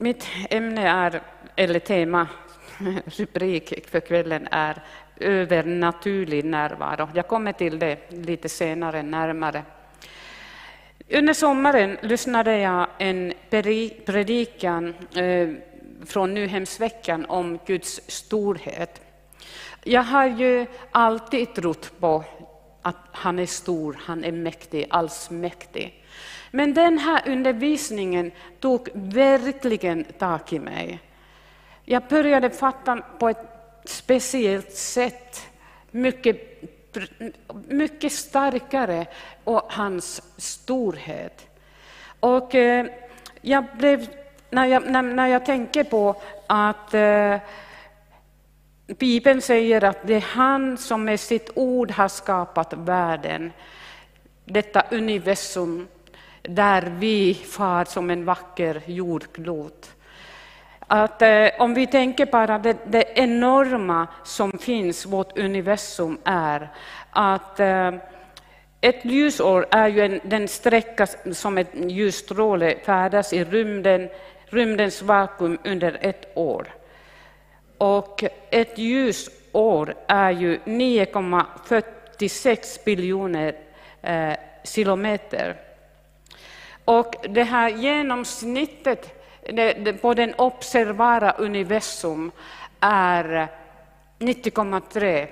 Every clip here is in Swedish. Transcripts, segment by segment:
Mitt ämne är, eller tema, rubrik för kvällen är övernaturlig närvaro. Jag kommer till det lite senare närmare. Under sommaren lyssnade jag en predikan eh, från Nyhemsveckan om Guds storhet. Jag har ju alltid trott på att han är stor, han är mäktig, allsmäktig. Men den här undervisningen tog verkligen tag i mig. Jag började fatta på ett speciellt sätt, mycket, mycket starkare, och hans storhet. Och eh, jag blev, när, jag, när, när jag tänker på att eh, Bibeln säger att det är han som med sitt ord har skapat världen, detta universum där vi far som en vacker jordklot. Att, eh, om vi tänker bara det, det enorma som finns, vårt universum är, att eh, ett ljusår är ju en, den sträcka som en ljusstråle färdas i rymden, rymdens vakuum under ett år. Och ett ljusår är ju 9,46 biljoner eh, kilometer. Och det här genomsnittet på den observara universum är 90,3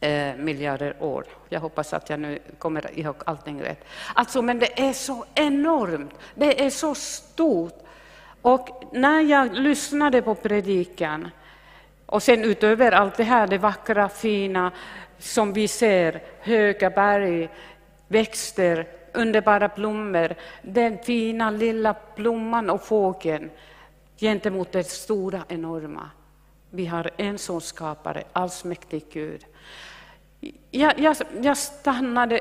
eh, miljarder år. Jag hoppas att jag nu kommer ihåg allting rätt. Alltså, men det är så enormt, det är så stort. Och när jag lyssnade på predikan, och sen utöver allt det här, det vackra, fina som vi ser, höga berg, växter, underbara blommor, den fina lilla blomman och fågeln gentemot det stora, enorma. Vi har en sån skapare, allsmäktig Gud. Jag, jag, jag stannade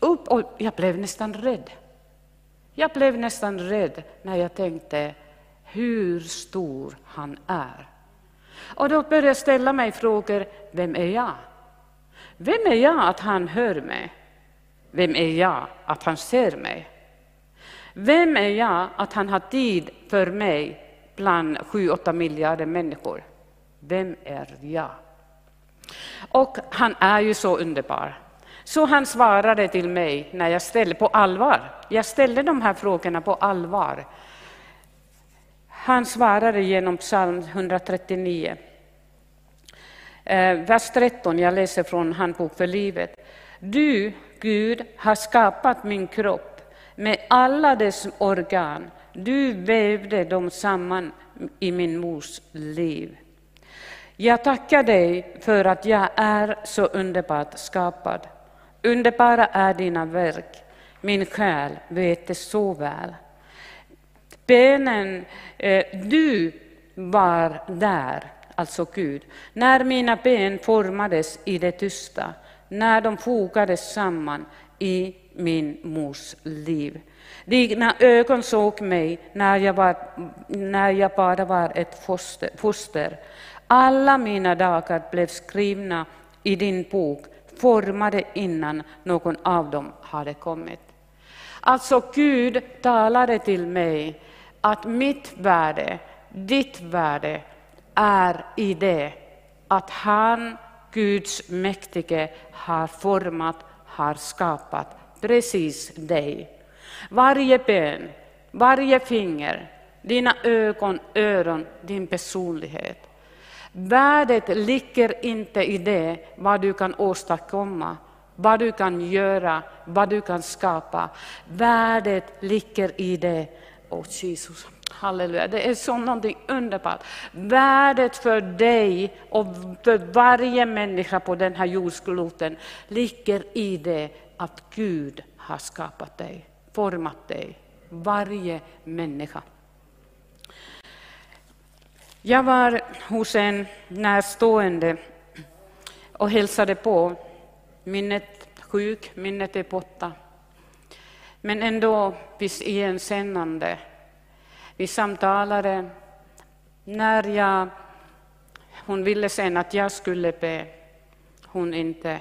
upp och jag blev nästan rädd. Jag blev nästan rädd när jag tänkte hur stor han är. Och då började jag ställa mig frågor, vem är jag? Vem är jag att han hör mig? Vem är jag att han ser mig? Vem är jag att han har tid för mig bland sju, åtta miljarder människor? Vem är jag? Och han är ju så underbar. Så han svarade till mig när jag ställde på allvar. Jag ställde de här frågorna på allvar. Han svarade genom psalm 139. Eh, vers 13, jag läser från Handbok för livet. Du, Gud, har skapat min kropp med alla dess organ. Du vävde dem samman i min mors liv. Jag tackar dig för att jag är så underbart skapad. Underbara är dina verk, min själ vet det så väl. Benen, eh, du var där, alltså Gud, när mina ben formades i det tysta när de fogades samman i min mors liv. Dina ögon såg mig när jag, var, när jag bara var ett foster, foster. Alla mina dagar blev skrivna i din bok, formade innan någon av dem hade kommit. Alltså Gud talade till mig att mitt värde, ditt värde, är i det att han Guds mäktige har format, har skapat precis dig. Varje ben, varje finger, dina ögon, öron, din personlighet. Värdet ligger inte i det vad du kan åstadkomma, vad du kan göra, vad du kan skapa. Värdet ligger i det, oh Jesus, Halleluja, det är så någonting underbart. Värdet för dig och för varje människa på den här jordskloten ligger i det att Gud har skapat dig, format dig, varje människa. Jag var hos en närstående och hälsade på. Minnet sjuk, minnet är borta. Men ändå visst igenkännande vi samtalade. När jag, hon ville sen att jag skulle be, hon inte.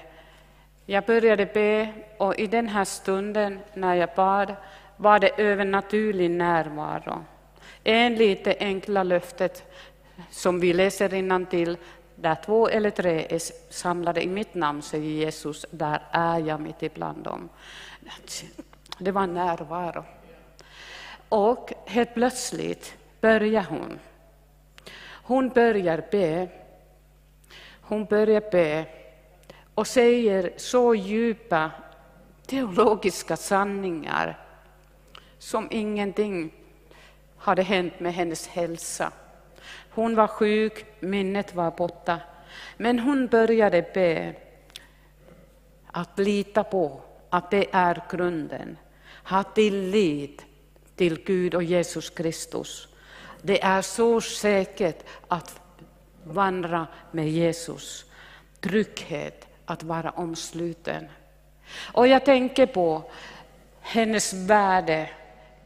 Jag började be och i den här stunden när jag bad var det övernaturlig närvaro. Enligt det enkla löftet som vi läser till där två eller tre är samlade i mitt namn, säger Jesus, där är jag mitt ibland dem. Det var närvaro. Och helt plötsligt börjar hon. Hon börjar be. Hon börjar be och säger så djupa teologiska sanningar som ingenting hade hänt med hennes hälsa. Hon var sjuk, minnet var borta, men hon började be att lita på att det är grunden. Ha tillit till Gud och Jesus Kristus. Det är så säkert att vandra med Jesus. Trygghet att vara omsluten. Och jag tänker på hennes värde.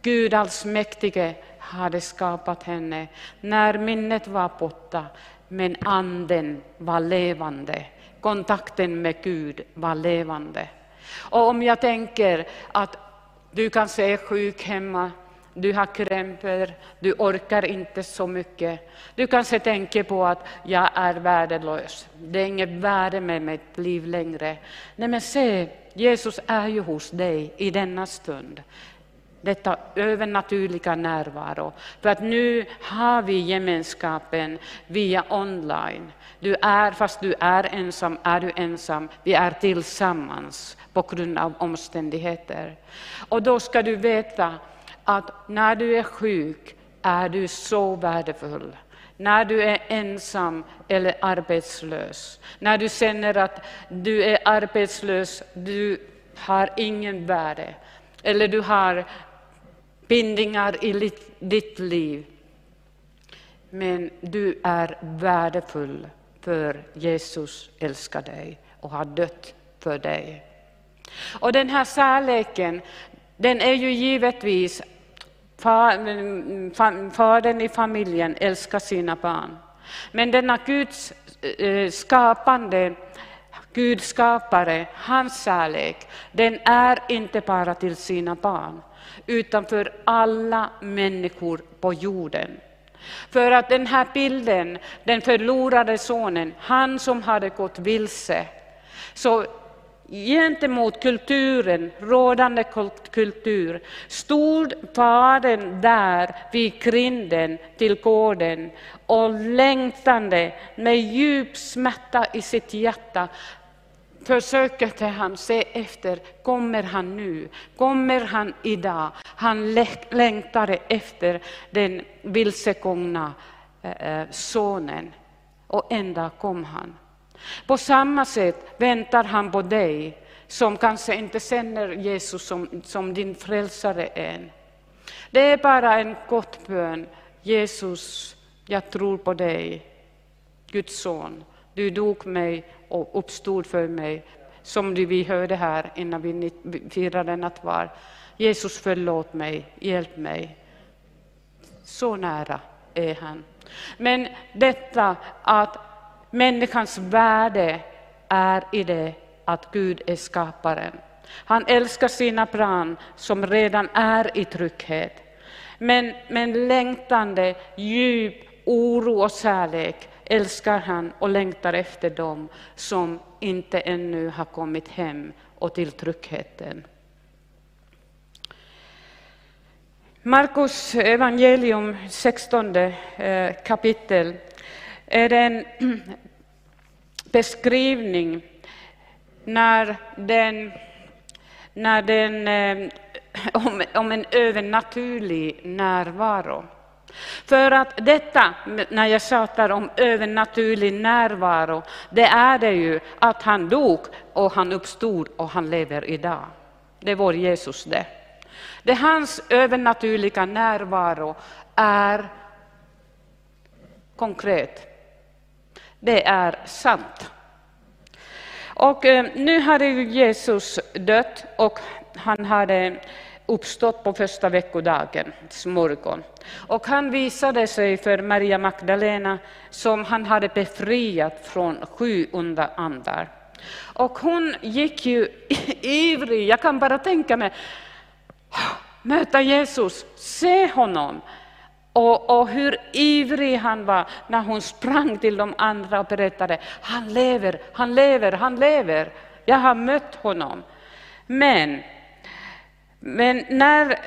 Gud allsmäktige hade skapat henne när minnet var borta, men anden var levande. Kontakten med Gud var levande. Och om jag tänker att du kanske är sjuk hemma, du har krämpor, du orkar inte så mycket. Du kanske tänker på att jag är värdelös, det är inget värde med mitt liv längre. Nej men se, Jesus är ju hos dig i denna stund detta övernaturliga närvaro. För att nu har vi gemenskapen via online. Du är, fast du är ensam, är du ensam. Vi är tillsammans på grund av omständigheter. Och då ska du veta att när du är sjuk är du så värdefull. När du är ensam eller arbetslös, när du känner att du är arbetslös, du har ingen värde, eller du har bindningar i ditt liv. Men du är värdefull, för Jesus älskar dig och har dött för dig. Och den här kärleken, den är ju givetvis Fadern i familjen älskar sina barn. Men denna Guds eh, skapande Gud skapare, hans kärlek, den är inte bara till sina barn, utan för alla människor på jorden. För att den här bilden, den förlorade sonen, han som hade gått vilse, så gentemot kulturen, rådande kultur, stod fadern där vid grinden till gården och längtande med djup smärta i sitt hjärta försökte han se efter, kommer han nu? Kommer han idag? Han längtade efter den vilsegångna eh, eh, sonen. Och en dag kom han. På samma sätt väntar han på dig som kanske inte känner Jesus som, som din frälsare än. Det är bara en kort bön. Jesus, jag tror på dig, Guds son. Du dog mig och uppstod för mig, som vi hörde här innan vi firade nattvard. Jesus förlåt mig, hjälp mig. Så nära är han. Men detta att människans värde är i det att Gud är skaparen. Han älskar sina barn som redan är i trygghet. Men, men längtande, djup oro och kärlek älskar han och längtar efter dem som inte ännu har kommit hem och till tryggheten. Markus evangelium 16 eh, kapitel är en beskrivning när den, när den, eh, om, om en övernaturlig närvaro. För att detta, när jag tjatar om övernaturlig närvaro, det är det ju att han dog och han uppstod och han lever idag. Det är vår Jesus det. Det hans övernaturliga närvaro är konkret. Det är sant. Och eh, nu hade ju Jesus dött och han hade uppstått på första veckodagens morgon. Och han visade sig för Maria Magdalena som han hade befriat från sju onda andar. Och hon gick ju ivrig, jag kan bara tänka mig, möta Jesus, se honom. Och, och hur ivrig han var när hon sprang till de andra och berättade, han lever, han lever, han lever. Jag har mött honom. Men, men när,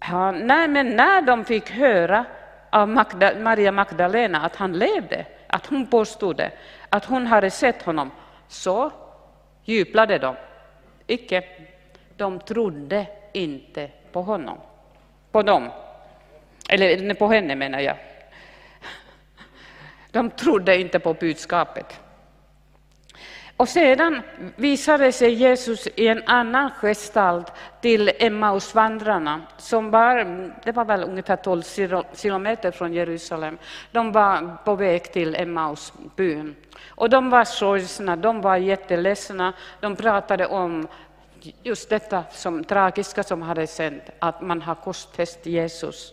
ja, när, men när de fick höra av Magda, Maria Magdalena att han levde, att hon påstod det, att hon hade sett honom, så jublade de. Icke. De trodde inte på honom. På dem. Eller på henne menar jag. De trodde inte på budskapet. Och sedan visade sig Jesus i en annan gestalt till Emmausvandrarna, som var, det var väl ungefär 12 kilometer från Jerusalem. De var på väg till Emmausbyn. Och de var sorgsna, de var jätteledsna, de pratade om just detta som tragiska som hade hänt, att man har korsfäst Jesus.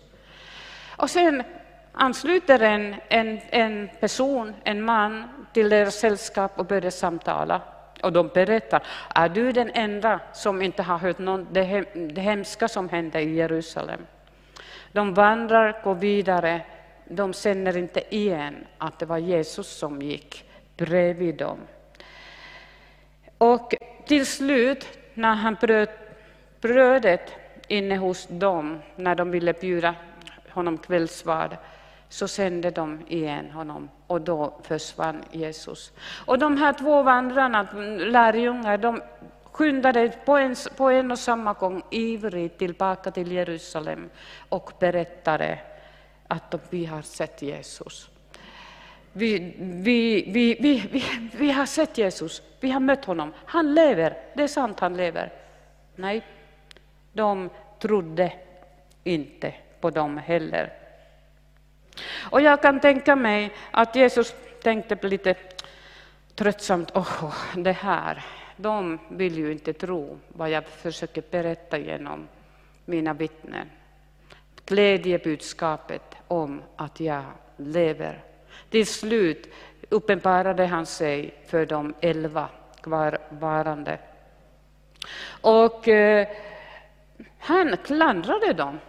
Och sen ansluter en, en, en person, en man, till deras sällskap och började samtala. Och de berättar, är du den enda som inte har hört någon, det, hem, det hemska som hände i Jerusalem? De vandrar, går vidare, de känner inte igen att det var Jesus som gick bredvid dem. Och till slut, när han bröt brödet inne hos dem, när de ville bjuda honom kvällsvard, så sände de igen honom och då försvann Jesus. Och de här två vandrarna, lärjungar, de skyndade på en, på en och samma gång ivrigt tillbaka till Jerusalem och berättade att de, vi har sett Jesus. Vi, vi, vi, vi, vi, vi har sett Jesus, vi har mött honom, han lever, det är sant han lever. Nej, de trodde inte på dem heller. Och jag kan tänka mig att Jesus tänkte lite tröttsamt, åh, det här, de vill ju inte tro vad jag försöker berätta genom mina vittnen. Glädjebudskapet om att jag lever. Till slut uppenbarade han sig för de elva kvarvarande. Och eh, han klandrade dem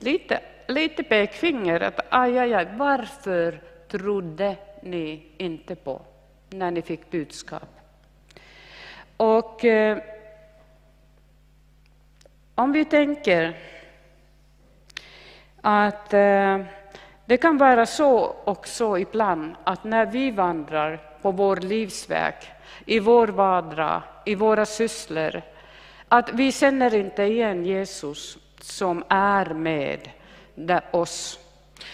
lite lite pekfinger att aj, aj, aj, varför trodde ni inte på när ni fick budskap? Och eh, om vi tänker att eh, det kan vara så också ibland att när vi vandrar på vår livsväg, i vår vardag, i våra sysslor, att vi känner inte igen Jesus som är med oss.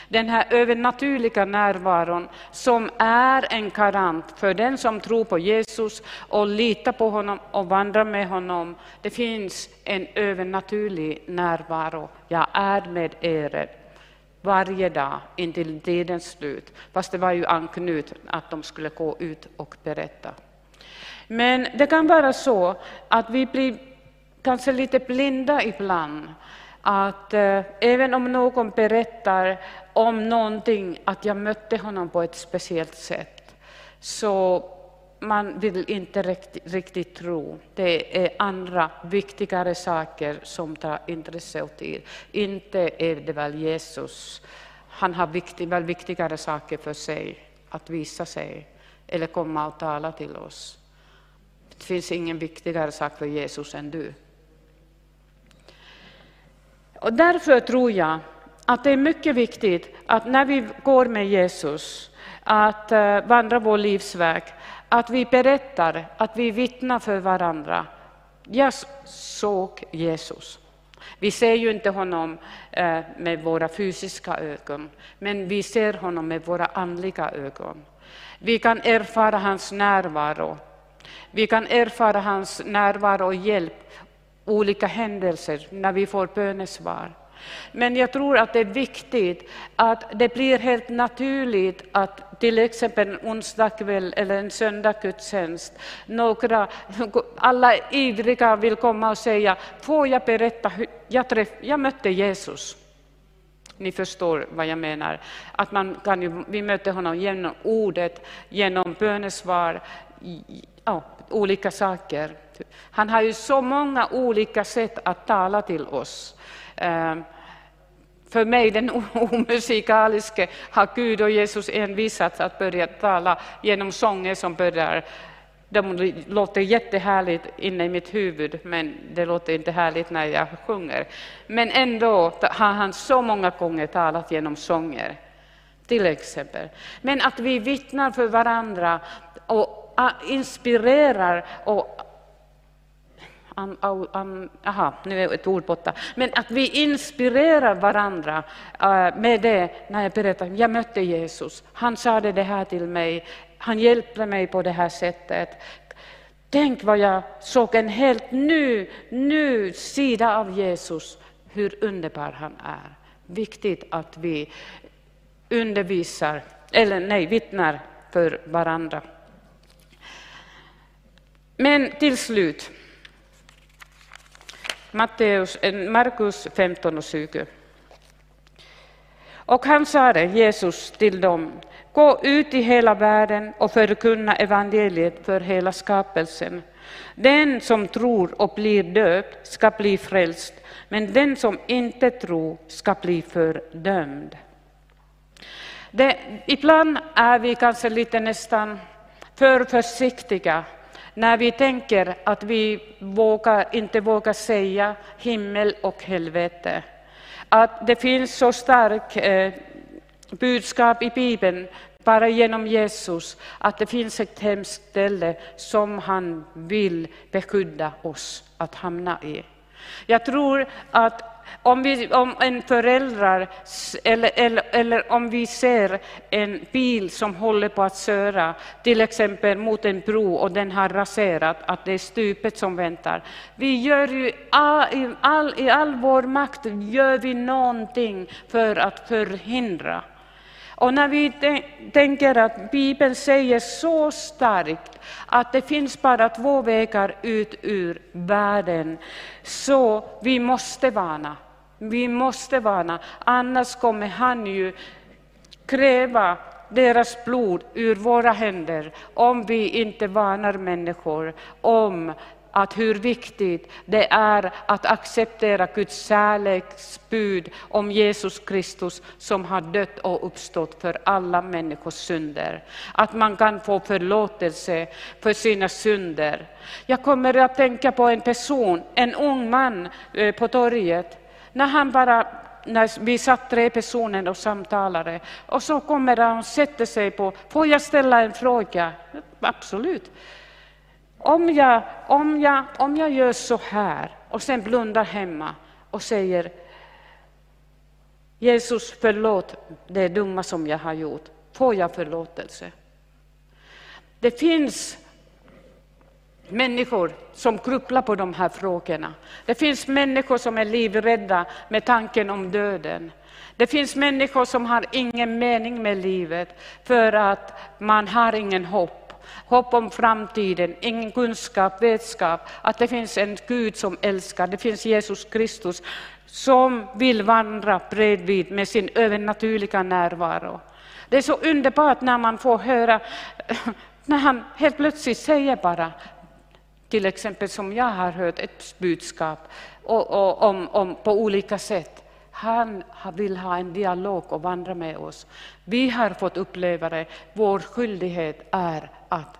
Den här övernaturliga närvaron som är en garant för den som tror på Jesus och litar på honom och vandrar med honom. Det finns en övernaturlig närvaro. Jag är med er varje dag intill tidens slut. Fast det var ju anknut att de skulle gå ut och berätta. Men det kan vara så att vi blir kanske lite blinda ibland att eh, även om någon berättar om någonting, att jag mötte honom på ett speciellt sätt, så man vill inte riktigt, riktigt tro. Det är andra viktigare saker som tar intresse och tid. Inte är det väl Jesus. Han har viktig, väl viktigare saker för sig att visa sig eller komma och tala till oss. Det finns ingen viktigare sak för Jesus än du. Och därför tror jag att det är mycket viktigt att när vi går med Jesus, att eh, vandra vår livsväg, att vi berättar, att vi vittnar för varandra. Jag såg Jesus. Vi ser ju inte honom eh, med våra fysiska ögon, men vi ser honom med våra andliga ögon. Vi kan erfara hans närvaro. Vi kan erfara hans närvaro och hjälp olika händelser när vi får bönesvar. Men jag tror att det är viktigt att det blir helt naturligt att till exempel en onsdagkväll eller en söndagsgudstjänst, några, alla ivriga vill komma och säga, får jag berätta, jag, träff, jag mötte Jesus. Ni förstår vad jag menar. Att man kan vi möter honom genom ordet, genom bönesvar, ja, olika saker. Han har ju så många olika sätt att tala till oss. Ehm, för mig, den omusikaliske, har Gud och Jesus envisats att börja tala genom sånger som börjar de låter jättehärligt inne i mitt huvud, men det låter inte härligt när jag sjunger. Men ändå har han så många gånger talat genom sånger, till exempel. Men att vi vittnar för varandra och inspirerar och Um, um, aha, nu är ett ord borta. Men att vi inspirerar varandra uh, med det när jag berättar, jag mötte Jesus, han sa det här till mig, han hjälpte mig på det här sättet. Tänk vad jag såg en helt ny, ny sida av Jesus, hur underbar han är. Viktigt att vi undervisar, eller nej, vittnar för varandra. Men till slut, Matteus, eh, Markus 15 och 20. Och han sade, Jesus, till dem, gå ut i hela världen och förkunna evangeliet för hela skapelsen. Den som tror och blir döpt ska bli frälst, men den som inte tror ska bli fördömd. Det, ibland är vi kanske lite nästan för försiktiga när vi tänker att vi vågar, inte vågar säga himmel och helvete. Att det finns så starkt eh, budskap i Bibeln bara genom Jesus, att det finns ett hemskt ställe som han vill beskydda oss att hamna i. Jag tror att om, vi, om en förälder eller, eller, eller om vi ser en bil som håller på att köra, till exempel mot en bro och den har raserat, att det är stupet som väntar. Vi gör ju all, i, all, i all vår makt gör vi någonting för att förhindra och när vi tänker att Bibeln säger så starkt att det finns bara två vägar ut ur världen, så vi måste varna. Vi måste varna, annars kommer han ju kräva deras blod ur våra händer om vi inte varnar människor om att hur viktigt det är att acceptera Guds kärleksbud om Jesus Kristus som har dött och uppstått för alla människors synder. Att man kan få förlåtelse för sina synder. Jag kommer att tänka på en person, en ung man eh, på torget, när han bara när vi satt tre personer och samtalade och så kommer han och sätter sig på, får jag ställa en fråga? Absolut. Om jag, om, jag, om jag gör så här och sen blundar hemma och säger Jesus förlåt det dumma som jag har gjort, får jag förlåtelse? Det finns människor som krupplar på de här frågorna. Det finns människor som är livrädda med tanken om döden. Det finns människor som har ingen mening med livet för att man har ingen hopp hopp om framtiden, ingen kunskap, vetskap att det finns en Gud som älskar, det finns Jesus Kristus som vill vandra bredvid med sin övernaturliga närvaro. Det är så underbart när man får höra, när han helt plötsligt säger bara, till exempel som jag har hört ett budskap och, och, om, om, på olika sätt. Han vill ha en dialog och vandra med oss. Vi har fått uppleva det. Vår skyldighet är att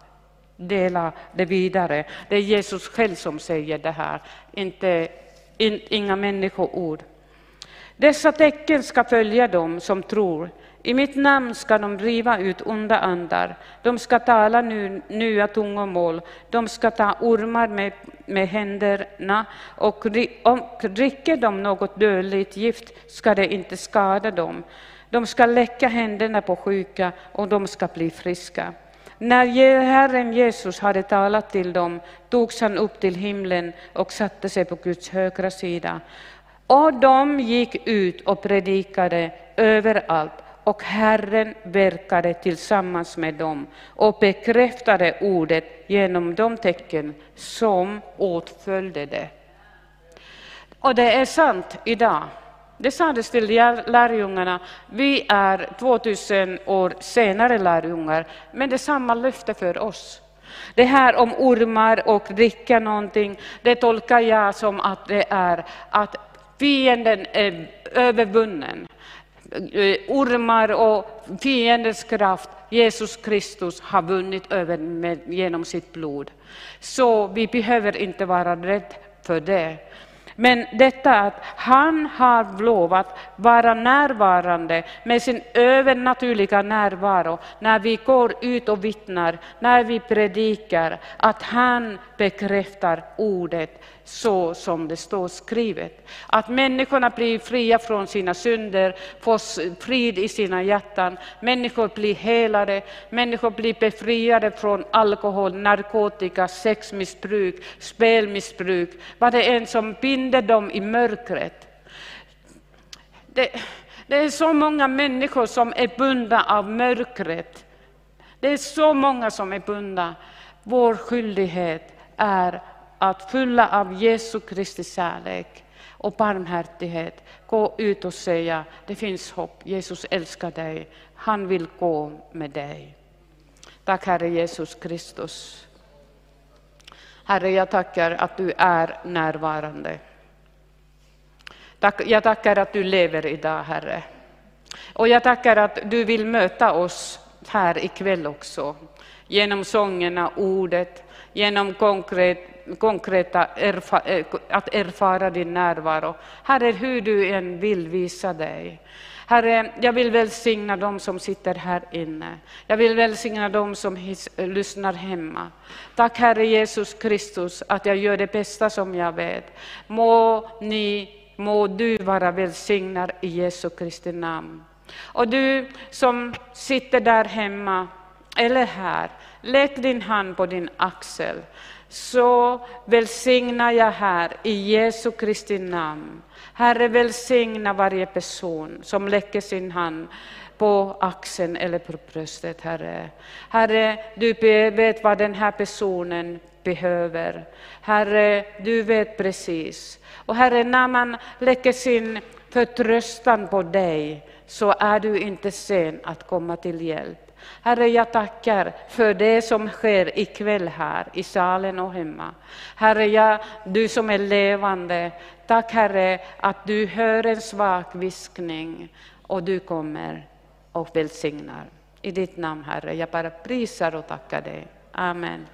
dela det vidare. Det är Jesus själv som säger det här, inte, in, inga människoord. Dessa tecken ska följa dem som tror. I mitt namn ska de driva ut onda andar, de ska tala nu, nya tungomål, de ska ta ormar med, med händerna och om dricker de något dödligt gift ska det inte skada dem. De ska läcka händerna på sjuka och de ska bli friska. När Herren Jesus hade talat till dem togs han upp till himlen och satte sig på Guds högra sida. Och de gick ut och predikade överallt och Herren verkade tillsammans med dem och bekräftade ordet genom de tecken som åtföljde det. Och det är sant idag. Det sades till lärjungarna, vi är 2000 år senare lärjungar, men det är samma löfte för oss. Det här om ormar och dricka någonting, det tolkar jag som att det är att Fienden är övervunnen. Eh, ormar och fiendens kraft, Jesus Kristus har vunnit över med, genom sitt blod. Så vi behöver inte vara rädda för det. Men detta att han har lovat vara närvarande med sin övernaturliga närvaro när vi går ut och vittnar, när vi predikar, att han bekräftar ordet så som det står skrivet. Att människorna blir fria från sina synder, får frid i sina hjärtan, människor blir helade, människor blir befriade från alkohol, narkotika, sexmissbruk, spelmissbruk, vad det än som binder dem i mörkret. Det, det är så många människor som är bundna av mörkret. Det är så många som är bundna. Vår skyldighet är att fylla av Jesu Kristi kärlek och barmhärtighet gå ut och säga det finns hopp, Jesus älskar dig, han vill gå med dig. Tack Herre Jesus Kristus. Herre, jag tackar att du är närvarande. Jag tackar att du lever idag, Herre. Och jag tackar att du vill möta oss här ikväll också, genom sångerna, ordet, genom konkret, konkreta erfa, eh, att erfara din närvaro. Herre, hur du än vill visa dig. Herre, jag vill välsigna dem som sitter här inne. Jag vill välsigna dem som his, eh, lyssnar hemma. Tack Herre Jesus Kristus att jag gör det bästa som jag vet. Må ni, må du vara välsignad i Jesu Kristi namn. Och du som sitter där hemma eller här, lägg din hand på din axel så välsignar jag här i Jesu Kristi namn. Herre, välsigna varje person som lägger sin hand på axeln eller på bröstet, Herre. Herre, du vet vad den här personen behöver. Herre, du vet precis. Och Herre, när man lägger sin förtröstan på dig så är du inte sen att komma till hjälp. Herre, jag tackar för det som sker ikväll här i salen och hemma. Herre, jag, du som är levande, tack Herre att du hör en svag viskning och du kommer och välsignar. I ditt namn Herre, jag bara prisar och tackar dig. Amen.